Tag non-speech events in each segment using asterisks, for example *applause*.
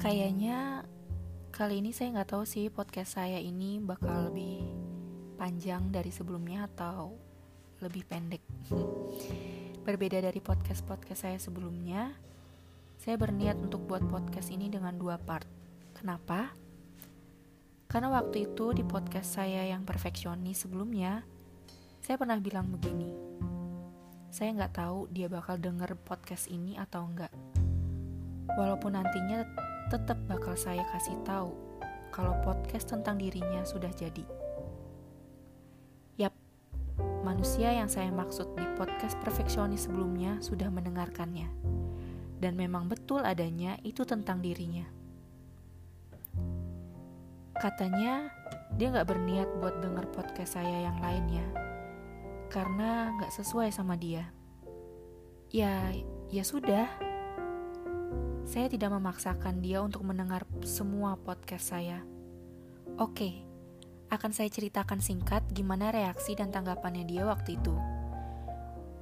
Kayaknya kali ini saya nggak tahu sih podcast saya ini bakal lebih panjang dari sebelumnya atau lebih pendek. *laughs* Berbeda dari podcast-podcast saya sebelumnya, saya berniat untuk buat podcast ini dengan dua part. Kenapa? Karena waktu itu di podcast saya yang perfeksionis sebelumnya, saya pernah bilang begini. Saya nggak tahu dia bakal denger podcast ini atau enggak. Walaupun nantinya tetap bakal saya kasih tahu kalau podcast tentang dirinya sudah jadi. Yap, manusia yang saya maksud di podcast perfeksionis sebelumnya sudah mendengarkannya. Dan memang betul adanya itu tentang dirinya. Katanya dia nggak berniat buat denger podcast saya yang lainnya karena nggak sesuai sama dia. Ya, ya sudah saya tidak memaksakan dia untuk mendengar semua podcast saya. Oke, akan saya ceritakan singkat gimana reaksi dan tanggapannya dia waktu itu.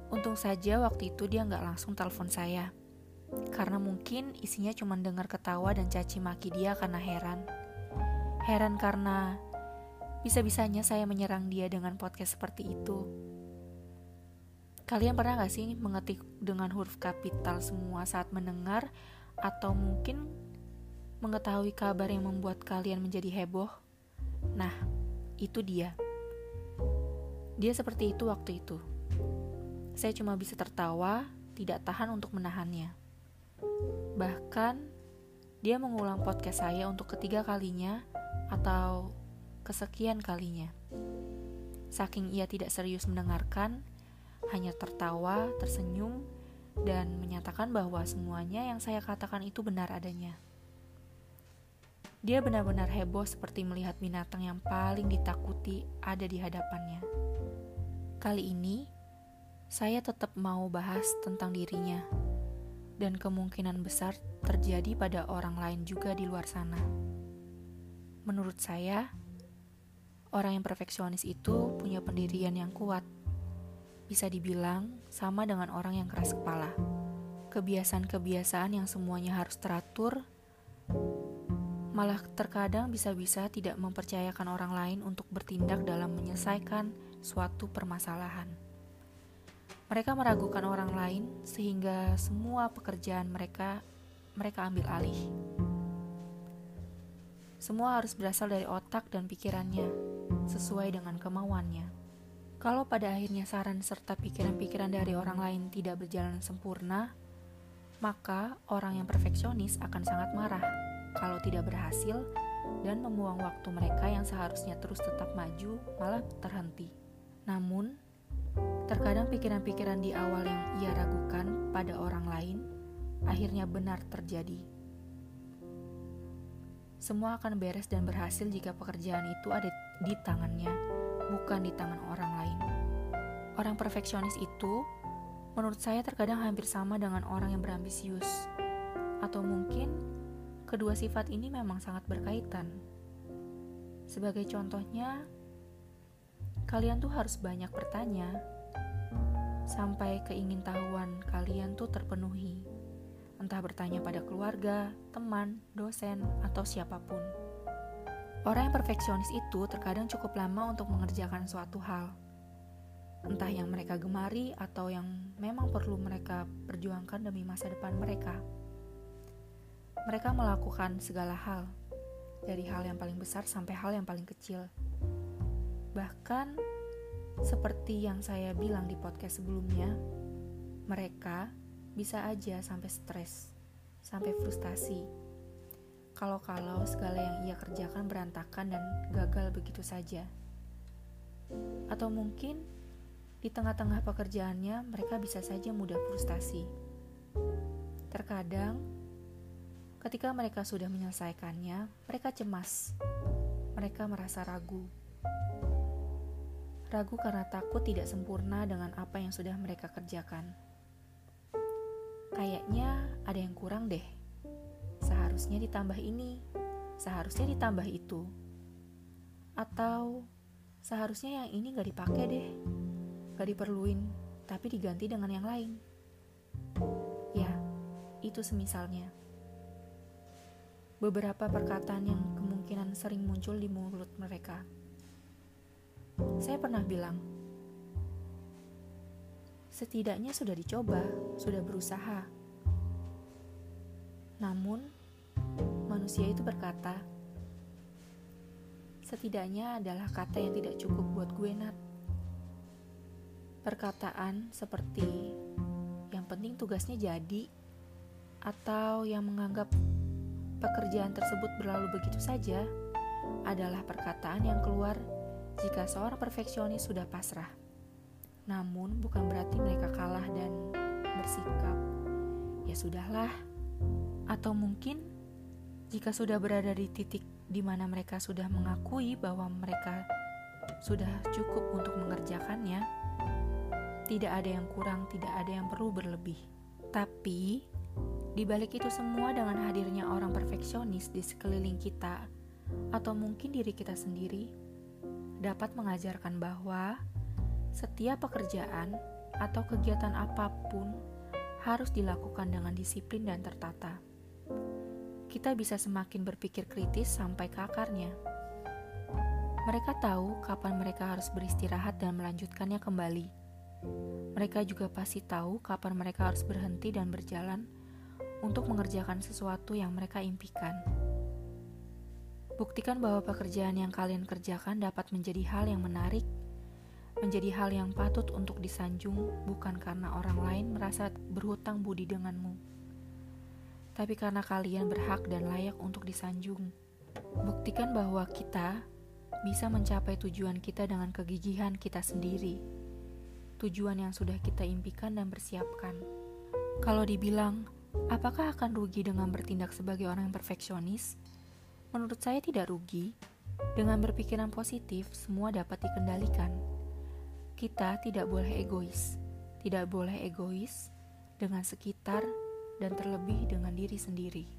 Untung saja waktu itu dia nggak langsung telepon saya. Karena mungkin isinya cuma dengar ketawa dan caci maki dia karena heran. Heran karena bisa-bisanya saya menyerang dia dengan podcast seperti itu. Kalian pernah gak sih mengetik dengan huruf kapital semua saat mendengar atau mungkin mengetahui kabar yang membuat kalian menjadi heboh. Nah, itu dia. Dia seperti itu waktu itu. Saya cuma bisa tertawa, tidak tahan untuk menahannya. Bahkan, dia mengulang podcast saya untuk ketiga kalinya atau kesekian kalinya. Saking ia tidak serius mendengarkan, hanya tertawa, tersenyum, dan menyatakan bahwa semuanya yang saya katakan itu benar adanya. Dia benar-benar heboh seperti melihat binatang yang paling ditakuti ada di hadapannya. Kali ini, saya tetap mau bahas tentang dirinya, dan kemungkinan besar terjadi pada orang lain juga di luar sana. Menurut saya, orang yang perfeksionis itu punya pendirian yang kuat bisa dibilang sama dengan orang yang keras kepala. Kebiasaan-kebiasaan yang semuanya harus teratur, malah terkadang bisa-bisa tidak mempercayakan orang lain untuk bertindak dalam menyelesaikan suatu permasalahan. Mereka meragukan orang lain sehingga semua pekerjaan mereka mereka ambil alih. Semua harus berasal dari otak dan pikirannya, sesuai dengan kemauannya. Kalau pada akhirnya saran serta pikiran-pikiran dari orang lain tidak berjalan sempurna, maka orang yang perfeksionis akan sangat marah kalau tidak berhasil dan membuang waktu mereka yang seharusnya terus tetap maju malah terhenti. Namun, terkadang pikiran-pikiran di awal yang ia ragukan pada orang lain akhirnya benar terjadi. Semua akan beres dan berhasil jika pekerjaan itu ada di tangannya bukan di tangan orang lain. Orang perfeksionis itu, menurut saya terkadang hampir sama dengan orang yang berambisius. Atau mungkin kedua sifat ini memang sangat berkaitan. Sebagai contohnya, kalian tuh harus banyak bertanya sampai keingintahuan kalian tuh terpenuhi. Entah bertanya pada keluarga, teman, dosen, atau siapa pun. Orang yang perfeksionis itu terkadang cukup lama untuk mengerjakan suatu hal. Entah yang mereka gemari atau yang memang perlu mereka perjuangkan demi masa depan mereka. Mereka melakukan segala hal, dari hal yang paling besar sampai hal yang paling kecil. Bahkan, seperti yang saya bilang di podcast sebelumnya, mereka bisa aja sampai stres, sampai frustasi, kalau-kalau segala yang ia kerjakan berantakan dan gagal begitu saja. Atau mungkin di tengah-tengah pekerjaannya mereka bisa saja mudah frustasi. Terkadang, ketika mereka sudah menyelesaikannya, mereka cemas. Mereka merasa ragu. Ragu karena takut tidak sempurna dengan apa yang sudah mereka kerjakan. Kayaknya ada yang kurang deh seharusnya ditambah ini, seharusnya ditambah itu. Atau seharusnya yang ini gak dipakai deh, gak diperluin, tapi diganti dengan yang lain. Ya, itu semisalnya. beberapa perkataan yang kemungkinan sering muncul di mulut mereka. Saya pernah bilang, setidaknya sudah dicoba, sudah berusaha. Namun, manusia itu berkata, setidaknya adalah kata yang tidak cukup buat gue, Nat. Perkataan seperti yang penting tugasnya jadi, atau yang menganggap pekerjaan tersebut berlalu begitu saja adalah perkataan yang keluar jika seorang perfeksionis sudah pasrah. Namun bukan berarti mereka kalah dan bersikap ya sudahlah. Atau mungkin jika sudah berada di titik di mana mereka sudah mengakui bahwa mereka sudah cukup untuk mengerjakannya, tidak ada yang kurang, tidak ada yang perlu berlebih. Tapi di balik itu semua dengan hadirnya orang perfeksionis di sekeliling kita atau mungkin diri kita sendiri dapat mengajarkan bahwa setiap pekerjaan atau kegiatan apa pun harus dilakukan dengan disiplin dan tertata. Kita bisa semakin berpikir kritis sampai ke akarnya. Mereka tahu kapan mereka harus beristirahat dan melanjutkannya kembali. Mereka juga pasti tahu kapan mereka harus berhenti dan berjalan untuk mengerjakan sesuatu yang mereka impikan. Buktikan bahwa pekerjaan yang kalian kerjakan dapat menjadi hal yang menarik, menjadi hal yang patut untuk disanjung, bukan karena orang lain merasa berhutang budi denganmu, tapi karena kalian berhak dan layak untuk disanjung. Buktikan bahwa kita bisa mencapai tujuan kita dengan kegigihan kita sendiri, tujuan yang sudah kita impikan dan persiapkan. Kalau dibilang, Apakah akan rugi dengan bertindak sebagai orang yang perfeksionis? Menurut saya tidak rugi. Dengan berpikiran positif, semua dapat dikendalikan. Kita tidak boleh egois. Tidak boleh egois dengan sekitar dan terlebih dengan diri sendiri.